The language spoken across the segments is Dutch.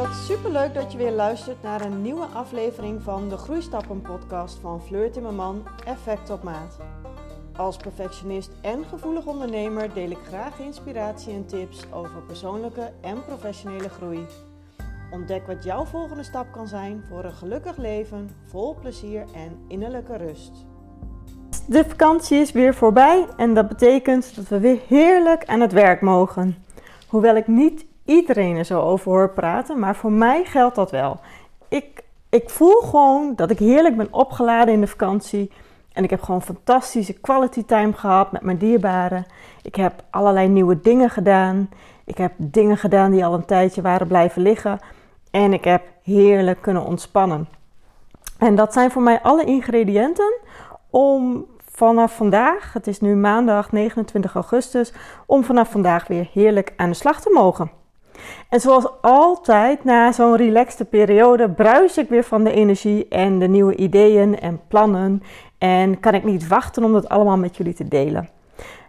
Wat superleuk dat je weer luistert naar een nieuwe aflevering van de Groeistappen podcast van Fleur Timmerman Effect op maat. Als perfectionist en gevoelig ondernemer deel ik graag inspiratie en tips over persoonlijke en professionele groei. Ontdek wat jouw volgende stap kan zijn voor een gelukkig leven, vol plezier en innerlijke rust. De vakantie is weer voorbij en dat betekent dat we weer heerlijk aan het werk mogen. Hoewel ik niet iedereen er zo over hoor praten, maar voor mij geldt dat wel. Ik, ik voel gewoon dat ik heerlijk ben opgeladen in de vakantie. En ik heb gewoon fantastische quality time gehad met mijn dierbaren. Ik heb allerlei nieuwe dingen gedaan. Ik heb dingen gedaan die al een tijdje waren blijven liggen. En ik heb heerlijk kunnen ontspannen. En dat zijn voor mij alle ingrediënten om vanaf vandaag, het is nu maandag 29 augustus, om vanaf vandaag weer heerlijk aan de slag te mogen. En zoals altijd, na zo'n relaxte periode, bruis ik weer van de energie en de nieuwe ideeën en plannen. En kan ik niet wachten om dat allemaal met jullie te delen.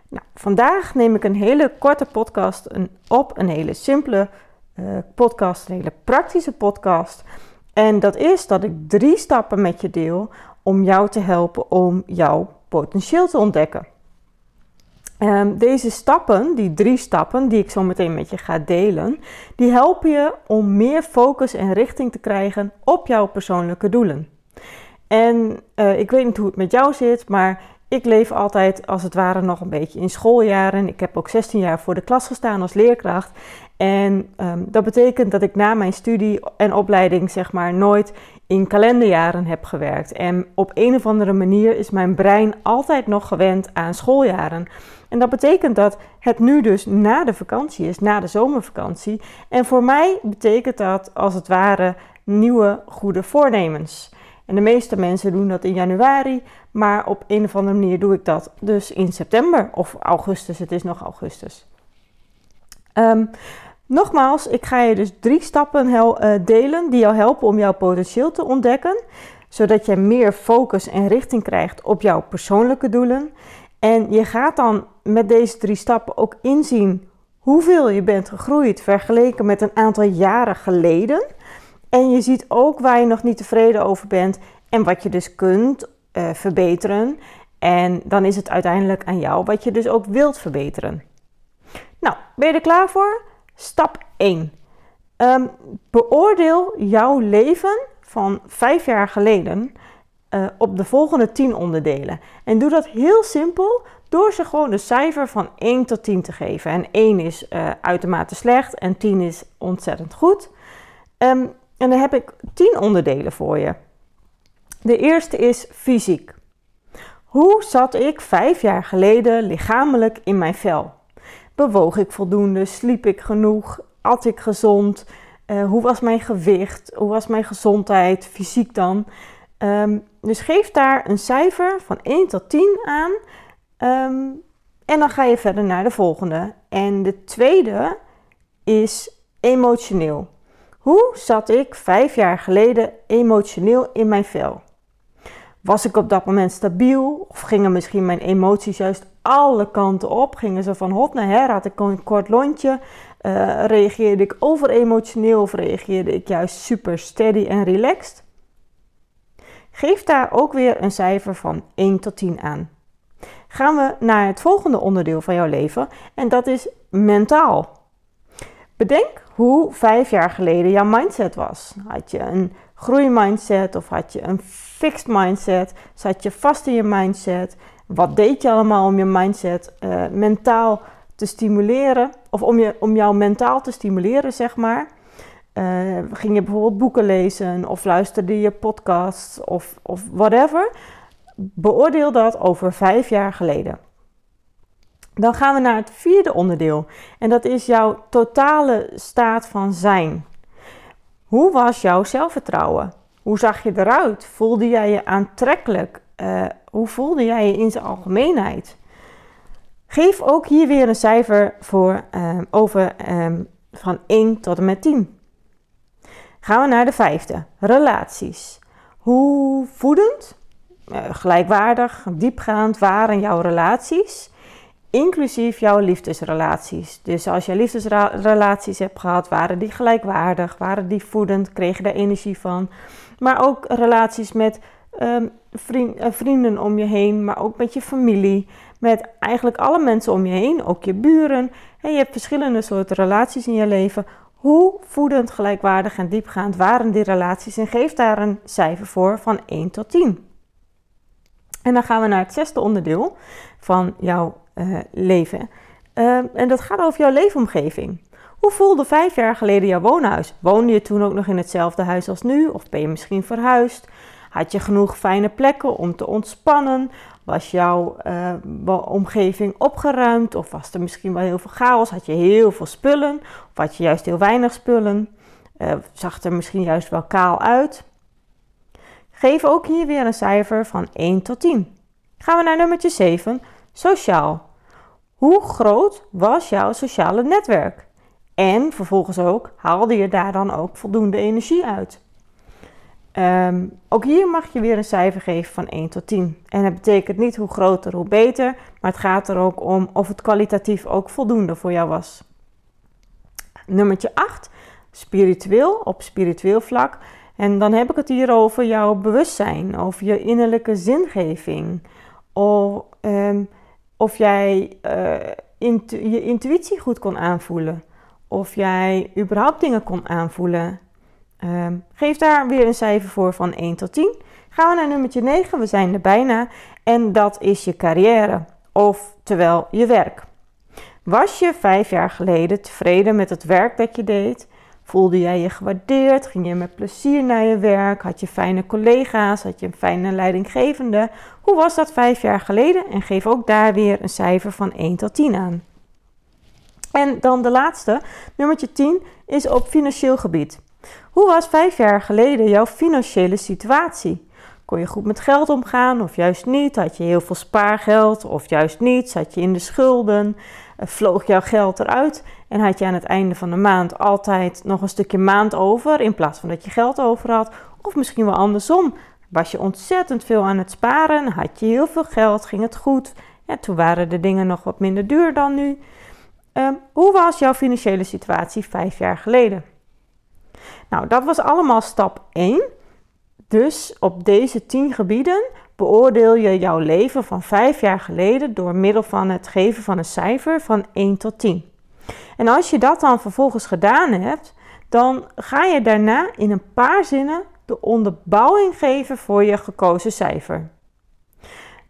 Nou, vandaag neem ik een hele korte podcast op, een hele simpele uh, podcast, een hele praktische podcast. En dat is dat ik drie stappen met je deel om jou te helpen om jouw potentieel te ontdekken. Um, deze stappen, die drie stappen die ik zo meteen met je ga delen, die helpen je om meer focus en richting te krijgen op jouw persoonlijke doelen. En uh, ik weet niet hoe het met jou zit, maar ik leef altijd als het ware nog een beetje in schooljaren. Ik heb ook 16 jaar voor de klas gestaan als leerkracht. En um, dat betekent dat ik na mijn studie en opleiding zeg maar nooit in kalenderjaren heb gewerkt. En op een of andere manier is mijn brein altijd nog gewend aan schooljaren. En dat betekent dat het nu dus na de vakantie is, na de zomervakantie. En voor mij betekent dat als het ware nieuwe goede voornemens. En de meeste mensen doen dat in januari, maar op een of andere manier doe ik dat dus in september of augustus. Het is nog augustus. Um, nogmaals, ik ga je dus drie stappen uh, delen die jou helpen om jouw potentieel te ontdekken, zodat je meer focus en richting krijgt op jouw persoonlijke doelen. En je gaat dan met deze drie stappen ook inzien hoeveel je bent gegroeid vergeleken met een aantal jaren geleden. En je ziet ook waar je nog niet tevreden over bent en wat je dus kunt uh, verbeteren. En dan is het uiteindelijk aan jou wat je dus ook wilt verbeteren. Nou, ben je er klaar voor? Stap 1. Um, ehm, beoordeel jouw leven van vijf jaar geleden uh, op de volgende 10 onderdelen. En doe dat heel simpel door ze gewoon een cijfer van 1 tot 10 te geven. En 1 is uh, uitermate slecht en 10 is ontzettend goed. Um, en dan heb ik 10 onderdelen voor je. De eerste is fysiek. Hoe zat ik vijf jaar geleden lichamelijk in mijn vel? Bewoog ik voldoende? Sliep ik genoeg? At ik gezond? Uh, hoe was mijn gewicht? Hoe was mijn gezondheid? Fysiek dan? Um, dus geef daar een cijfer van 1 tot 10 aan. Um, en dan ga je verder naar de volgende. En de tweede is emotioneel. Hoe zat ik vijf jaar geleden emotioneel in mijn vel? Was ik op dat moment stabiel? Of gingen misschien mijn emoties juist alle kanten op? Gingen ze van hot naar her? Had ik een kort lontje? Uh, reageerde ik overemotioneel of reageerde ik juist super steady en relaxed? Geef daar ook weer een cijfer van 1 tot 10 aan. Gaan we naar het volgende onderdeel van jouw leven en dat is mentaal. Bedenk hoe vijf jaar geleden jouw mindset was. Had je een groeimindset of had je een fixed mindset? Zat je vast in je mindset? Wat deed je allemaal om je mindset uh, mentaal te stimuleren? Of om, je, om jou mentaal te stimuleren, zeg maar. Uh, ging je bijvoorbeeld boeken lezen of luisterde je podcasts of, of whatever. Beoordeel dat over vijf jaar geleden. Dan gaan we naar het vierde onderdeel en dat is jouw totale staat van zijn. Hoe was jouw zelfvertrouwen? Hoe zag je eruit? Voelde jij je aantrekkelijk? Uh, hoe voelde jij je in zijn algemeenheid? Geef ook hier weer een cijfer voor uh, over van 1 tot en met 10. Gaan we naar de vijfde, relaties. Hoe voedend, uh, gelijkwaardig, diepgaand waren jouw relaties? inclusief jouw liefdesrelaties. Dus als je liefdesrelaties hebt gehad, waren die gelijkwaardig, waren die voedend, kreeg je daar energie van. Maar ook relaties met um, vrienden om je heen, maar ook met je familie, met eigenlijk alle mensen om je heen, ook je buren. En je hebt verschillende soorten relaties in je leven. Hoe voedend, gelijkwaardig en diepgaand waren die relaties? En geef daar een cijfer voor van 1 tot 10. En dan gaan we naar het zesde onderdeel van jouw uh, leven. Uh, en dat gaat over jouw leefomgeving. Hoe voelde vijf jaar geleden jouw woonhuis? Woonde je toen ook nog in hetzelfde huis als nu? Of ben je misschien verhuisd? Had je genoeg fijne plekken om te ontspannen? Was jouw uh, omgeving opgeruimd? Of was er misschien wel heel veel chaos? Had je heel veel spullen? Of had je juist heel weinig spullen? Uh, zag er misschien juist wel kaal uit? Geef ook hier weer een cijfer van 1 tot 10. Gaan we naar nummertje 7, sociaal. Hoe groot was jouw sociale netwerk? En vervolgens ook, haalde je daar dan ook voldoende energie uit? Um, ook hier mag je weer een cijfer geven van 1 tot 10. En dat betekent niet hoe groter, hoe beter, maar het gaat er ook om of het kwalitatief ook voldoende voor jou was. Nummertje 8, spiritueel, op spiritueel vlak. En dan heb ik het hier over jouw bewustzijn, over je innerlijke zingeving. Of, um, of jij intu je intuïtie goed kon aanvoelen. Of jij überhaupt dingen kon aanvoelen. Um, geef daar weer een cijfer voor van 1 tot 10. Gaan we naar nummertje 9, we zijn er bijna. En dat is je carrière, oftewel je werk. Was je vijf jaar geleden tevreden met het werk dat je deed? Voelde jij je gewaardeerd? Ging je met plezier naar je werk? Had je fijne collega's? Had je een fijne leidinggevende? Hoe was dat vijf jaar geleden? En geef ook daar weer een cijfer van 1 tot 10 aan. En dan de laatste, nummertje 10, is op financieel gebied. Hoe was vijf jaar geleden jouw financiële situatie? Kon je goed met geld omgaan of juist niet? Had je heel veel spaargeld of juist niet? Zat je in de schulden? Eh, vloog jouw geld eruit en had je aan het einde van de maand altijd nog een stukje maand over in plaats van dat je geld over had? Of misschien wel andersom. Was je ontzettend veel aan het sparen? Had je heel veel geld? Ging het goed? Ja, toen waren de dingen nog wat minder duur dan nu. Um, hoe was jouw financiële situatie vijf jaar geleden? Nou, dat was allemaal stap 1. Dus op deze 10 gebieden beoordeel je jouw leven van 5 jaar geleden door middel van het geven van een cijfer van 1 tot 10. En als je dat dan vervolgens gedaan hebt, dan ga je daarna in een paar zinnen de onderbouwing geven voor je gekozen cijfer.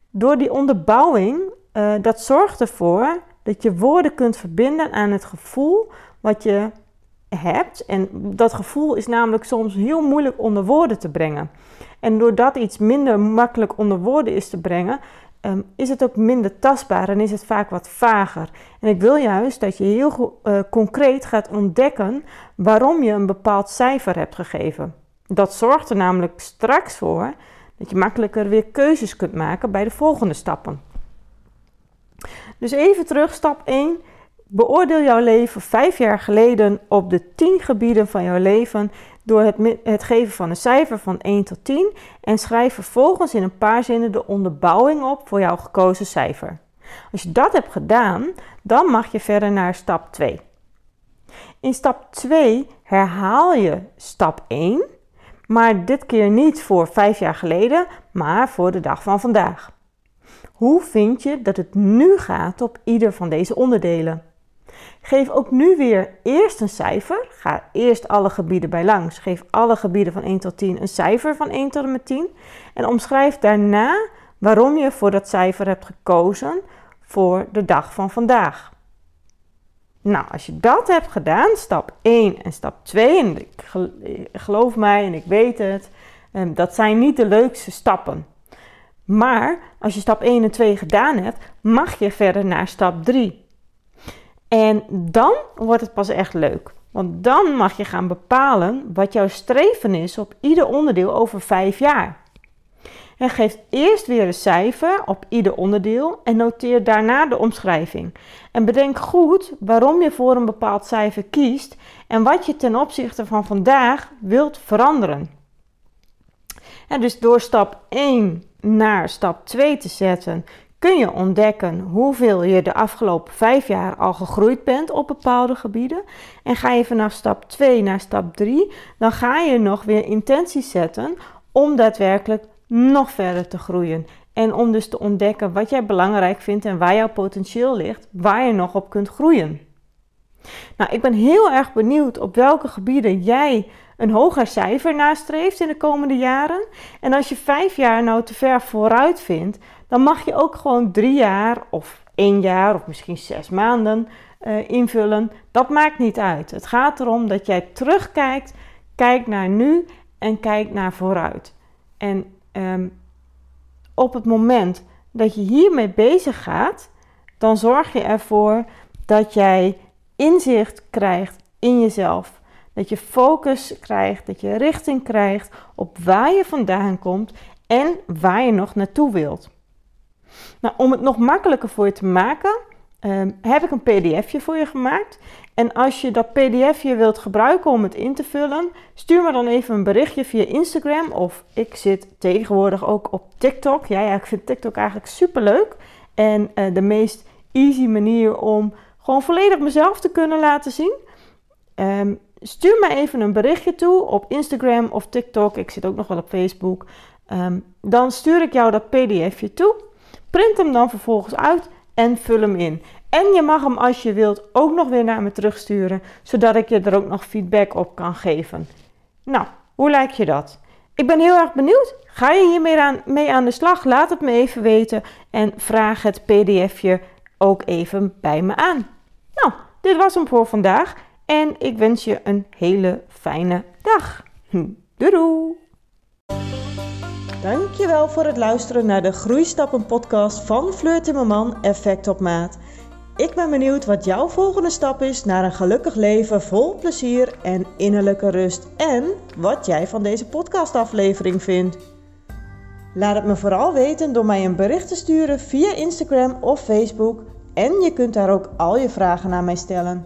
Door die onderbouwing, uh, dat zorgt ervoor dat je woorden kunt verbinden aan het gevoel wat je hebt. En dat gevoel is namelijk soms heel moeilijk onder woorden te brengen. En doordat iets minder makkelijk onder woorden is te brengen, um, is het ook minder tastbaar en is het vaak wat vager. En ik wil juist dat je heel uh, concreet gaat ontdekken waarom je een bepaald cijfer hebt gegeven. Dat zorgt er namelijk straks voor dat je makkelijker weer keuzes kunt maken bij de volgende stappen. Dus even terug, stap 1. Beoordeel jouw leven vijf jaar geleden op de 10 gebieden van jouw leven door het, het, geven van een cijfer van 1 tot 10 en schrijf vervolgens in een paar zinnen de onderbouwing op voor jouw gekozen cijfer. Als je dat hebt gedaan, dan mag je verder naar stap 2. In stap 2 herhaal je stap 1, maar dit keer niet voor 5 jaar geleden, maar voor de dag van vandaag. Hoe vind je dat het nu gaat op ieder van deze onderdelen? Geef ook nu weer eerst een cijfer. Ga eerst alle gebieden bij langs. Geef alle gebieden van 1 tot 10 een cijfer van 1 tot en met 10. En omschrijf daarna waarom je voor dat cijfer hebt gekozen voor de dag van vandaag. Nou, als je dat hebt gedaan, stap 1 en stap 2, en ik geloof mij en ik weet het, ehm, dat zijn niet de leukste stappen. Maar als je stap 1 en 2 gedaan hebt, mag je verder naar stap 3. En dan wordt het pas echt leuk. Want dan mag je gaan bepalen wat jouw streven is op ieder onderdeel over 5 jaar. En geef eerst weer een cijfer op ieder onderdeel en noteer daarna de omschrijving. En bedenk goed waarom je voor een bepaald cijfer kiest en wat je ten opzichte van vandaag wilt veranderen. En dus door stap 1 naar stap 2 te zetten, kun je ontdekken hoeveel je de afgelopen vijf jaar al gegroeid bent op bepaalde gebieden. En ga je vanaf stap 2 naar stap 3, dan ga je nog weer intenties zetten om daadwerkelijk nog verder te groeien. En om dus te ontdekken wat jij belangrijk vindt en waar jouw potentieel ligt, waar je nog op kunt groeien. Nou, ik ben heel erg benieuwd op welke gebieden jij een hoger cijfer nastreeft in de komende jaren. En als je vijf jaar nou te ver vooruit vindt, dan mag je ook gewoon drie jaar of één jaar of misschien zes maanden uh, invullen. Dat maakt niet uit. Het gaat erom dat jij terugkijkt, kijkt naar nu en kijkt naar vooruit. En um, op het moment dat je hiermee bezig gaat, dan zorg je ervoor dat jij inzicht krijgt in jezelf. Dat je focus krijgt, dat je richting krijgt op waar je vandaan komt en waar je nog naartoe wilt. Nou, om het nog makkelijker voor je te maken, um, heb ik een pdfje voor je gemaakt. En als je dat pdfje wilt gebruiken om het in te vullen, stuur me dan even een berichtje via Instagram. Of ik zit tegenwoordig ook op TikTok. Ja, ja ik vind TikTok eigenlijk super leuk. En uh, de meest easy manier om gewoon volledig mezelf te kunnen laten zien. Um, stuur me even een berichtje toe op Instagram of TikTok. Ik zit ook nog wel op Facebook. Um, dan stuur ik jou dat pdfje toe. Print hem dan vervolgens uit en vul hem in. En je mag hem als je wilt ook nog weer naar me terugsturen, zodat ik je er ook nog feedback op kan geven. Nou, hoe lijkt je dat? Ik ben heel erg benieuwd. Ga je hiermee aan, mee aan de slag? Laat het me even weten en vraag het pdfje ook even bij me aan. Nou, dit was hem voor vandaag en ik wens je een hele fijne dag. Hm, doei doei! Dankjewel voor het luisteren naar de Groeistappen podcast van Fleur Timmerman Effect op Maat. Ik ben benieuwd wat jouw volgende stap is naar een gelukkig leven vol plezier en innerlijke rust. En wat jij van deze podcastaflevering vindt. Laat het me vooral weten door mij een bericht te sturen via Instagram of Facebook. En je kunt daar ook al je vragen aan mij stellen.